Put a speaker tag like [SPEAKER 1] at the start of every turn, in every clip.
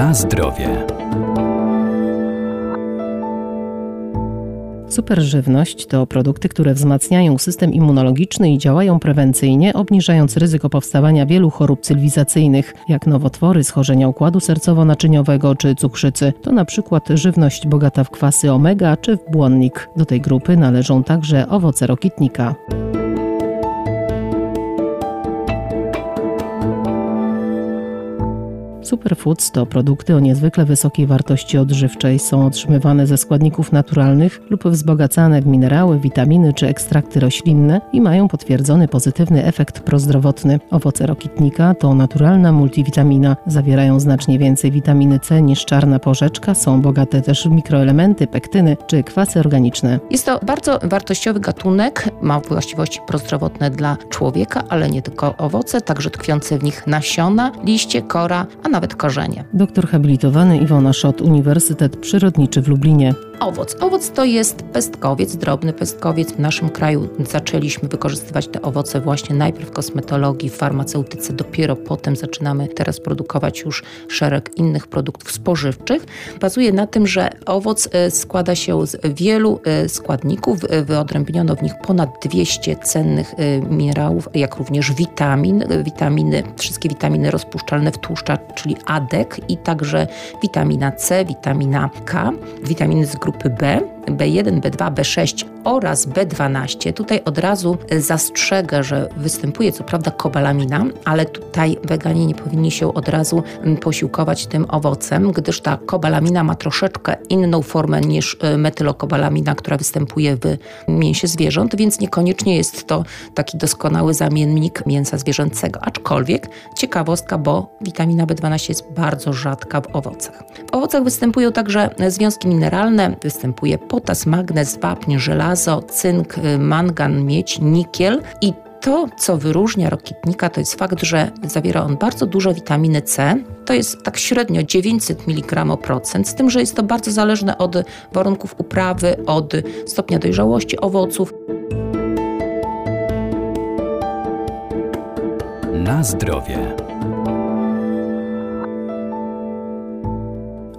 [SPEAKER 1] Na zdrowie. Superżywność to produkty, które wzmacniają system immunologiczny i działają prewencyjnie, obniżając ryzyko powstawania wielu chorób cywilizacyjnych, jak nowotwory, schorzenia układu sercowo-naczyniowego czy cukrzycy. To na przykład żywność bogata w kwasy omega czy w błonnik. Do tej grupy należą także owoce rokitnika. Superfoods to produkty o niezwykle wysokiej wartości odżywczej. Są otrzymywane ze składników naturalnych lub wzbogacane w minerały, witaminy czy ekstrakty roślinne i mają potwierdzony pozytywny efekt prozdrowotny. Owoce rokitnika to naturalna multivitamina. Zawierają znacznie więcej witaminy C niż czarna porzeczka. Są bogate też w mikroelementy, pektyny czy kwasy organiczne.
[SPEAKER 2] Jest to bardzo wartościowy gatunek. Ma właściwości prozdrowotne dla człowieka, ale nie tylko owoce, także tkwiące w nich nasiona, liście, kora, a nawet nawet korzenie.
[SPEAKER 1] Doktor habilitowany Iwona Szot, Uniwersytet Przyrodniczy w Lublinie.
[SPEAKER 2] Owoc. Owoc to jest pestkowiec, drobny pestkowiec. W naszym kraju zaczęliśmy wykorzystywać te owoce właśnie najpierw w kosmetologii, w farmaceutyce, dopiero potem zaczynamy teraz produkować już szereg innych produktów spożywczych. Bazuje na tym, że owoc e, składa się z wielu e, składników. Wyodrębniono w nich ponad 200 cennych e, minerałów, jak również witamin. Witaminy, wszystkie witaminy rozpuszczalne w tłuszczach, czyli ADEK i także witamina C, witamina K, witaminy z grupy grupy B, B1, B2, B6 oraz B12. Tutaj od razu zastrzegę, że występuje co prawda kobalamina, ale tutaj weganie nie powinni się od razu mm, posiłkować tym owocem, gdyż ta kobalamina ma troszeczkę inną formę niż y, metylokobalamina, która występuje w mięsie zwierząt, więc niekoniecznie jest to taki doskonały zamiennik mięsa zwierzęcego. Aczkolwiek ciekawostka, bo witamina B12 jest bardzo rzadka w owocach. W owocach występują także związki mineralne, występuje potas, magnez, wapń, żelazo, cynk, y, mangan, miedź, nikiel i to, co wyróżnia rokitnika, to jest fakt, że zawiera on bardzo dużo witaminy C. To jest tak średnio 900 mg procent, z tym, że jest to bardzo zależne od warunków uprawy, od stopnia dojrzałości owoców.
[SPEAKER 1] Na zdrowie.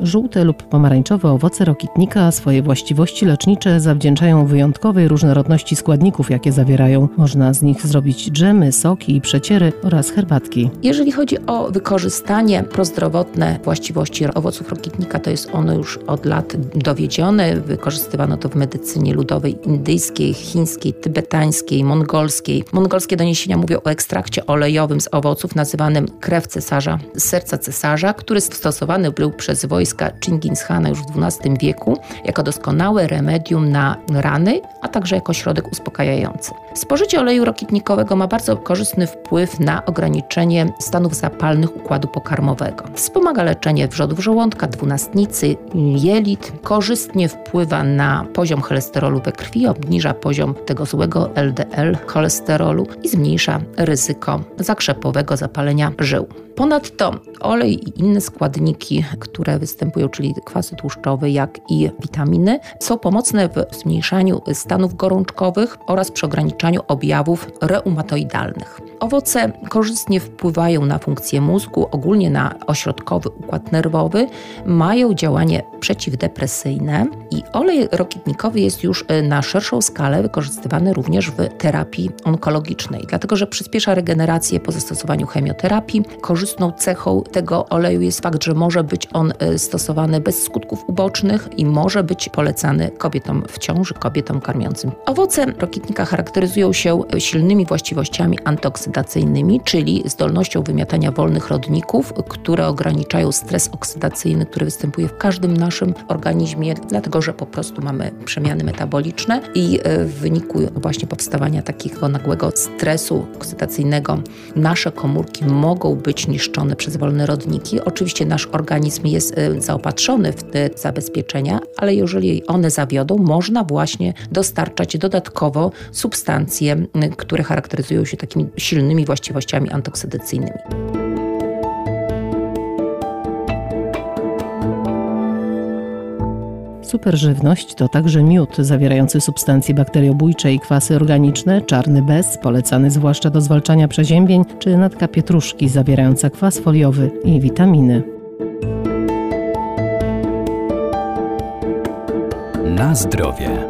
[SPEAKER 1] Żółte lub pomarańczowe owoce rokitnika swoje właściwości lecznicze zawdzięczają wyjątkowej różnorodności składników, jakie zawierają. Można z nich zrobić dżemy, soki i przeciery oraz herbatki.
[SPEAKER 2] Jeżeli chodzi o wykorzystanie prozdrowotne właściwości owoców rokitnika, to jest ono już od lat dowiedzione. Wykorzystywano to w medycynie ludowej indyjskiej, chińskiej, tybetańskiej, mongolskiej. Mongolskie doniesienia mówią o ekstrakcie olejowym z owoców nazywanym krew cesarza, serca cesarza, który stosowany był przez wojsko wojska Chingis Khana już w XII wieku jako doskonałe remedium na rany, a także jako środek uspokajający. Spożycie oleju rokitnikowego ma bardzo korzystny wpływ na ograniczenie stanów zapalnych układu pokarmowego. Wspomaga leczenie wrzodów żołądka, dwunastnicy, jelit, korzystnie wpływa na poziom cholesterolu we krwi, obniża poziom tego złego LDL cholesterolu i zmniejsza ryzyko zakrzepowego zapalenia żył. Ponadto olej i inne składniki, które występują, czyli kwasy tłuszczowe, jak i witaminy, są pomocne w zmniejszaniu stanów gorączkowych oraz przy ograniczaniu objawów reumatoidalnych. Owoce korzystnie wpływają na funkcję mózgu, ogólnie na ośrodkowy układ nerwowy, mają działanie przeciwdepresyjne i olej rokitnikowy jest już y, na szerszą skalę wykorzystywany również w terapii onkologicznej, dlatego że przyspiesza regenerację po zastosowaniu chemioterapii. Korzystną cechą tego oleju jest fakt, że może być on y, stosowany bez skutków ubocznych i może być polecany kobietom w ciąży, kobietom karmiącym. Owoce rokitnika charakteryzują się silnymi właściwościami antyoksydacyjnymi, czyli zdolnością wymiatania wolnych rodników, które ograniczają stres oksydacyjny, który występuje w każdym naszym organizmie, dlatego że po prostu mamy przemiany metaboliczne i y, w wyniku właśnie powstawania takiego nagłego stresu oksydacyjnego nasze komórki mogą być niszczone przez wolne rodniki. Oczywiście nasz organizm jest y, zaopatrzony w te zabezpieczenia, ale jeżeli one zawiodą, można właśnie dostarczać dodatkowo substancje, y, które charakteryzują się takimi silnymi właściwościami antoksydacyjnymi.
[SPEAKER 1] Superżywność to także miód zawierający substancje bakteriobójcze i kwasy organiczne, czarny bez, polecany zwłaszcza do zwalczania przeziębień, czy natka pietruszki zawierająca kwas foliowy i witaminy.
[SPEAKER 3] Na zdrowie.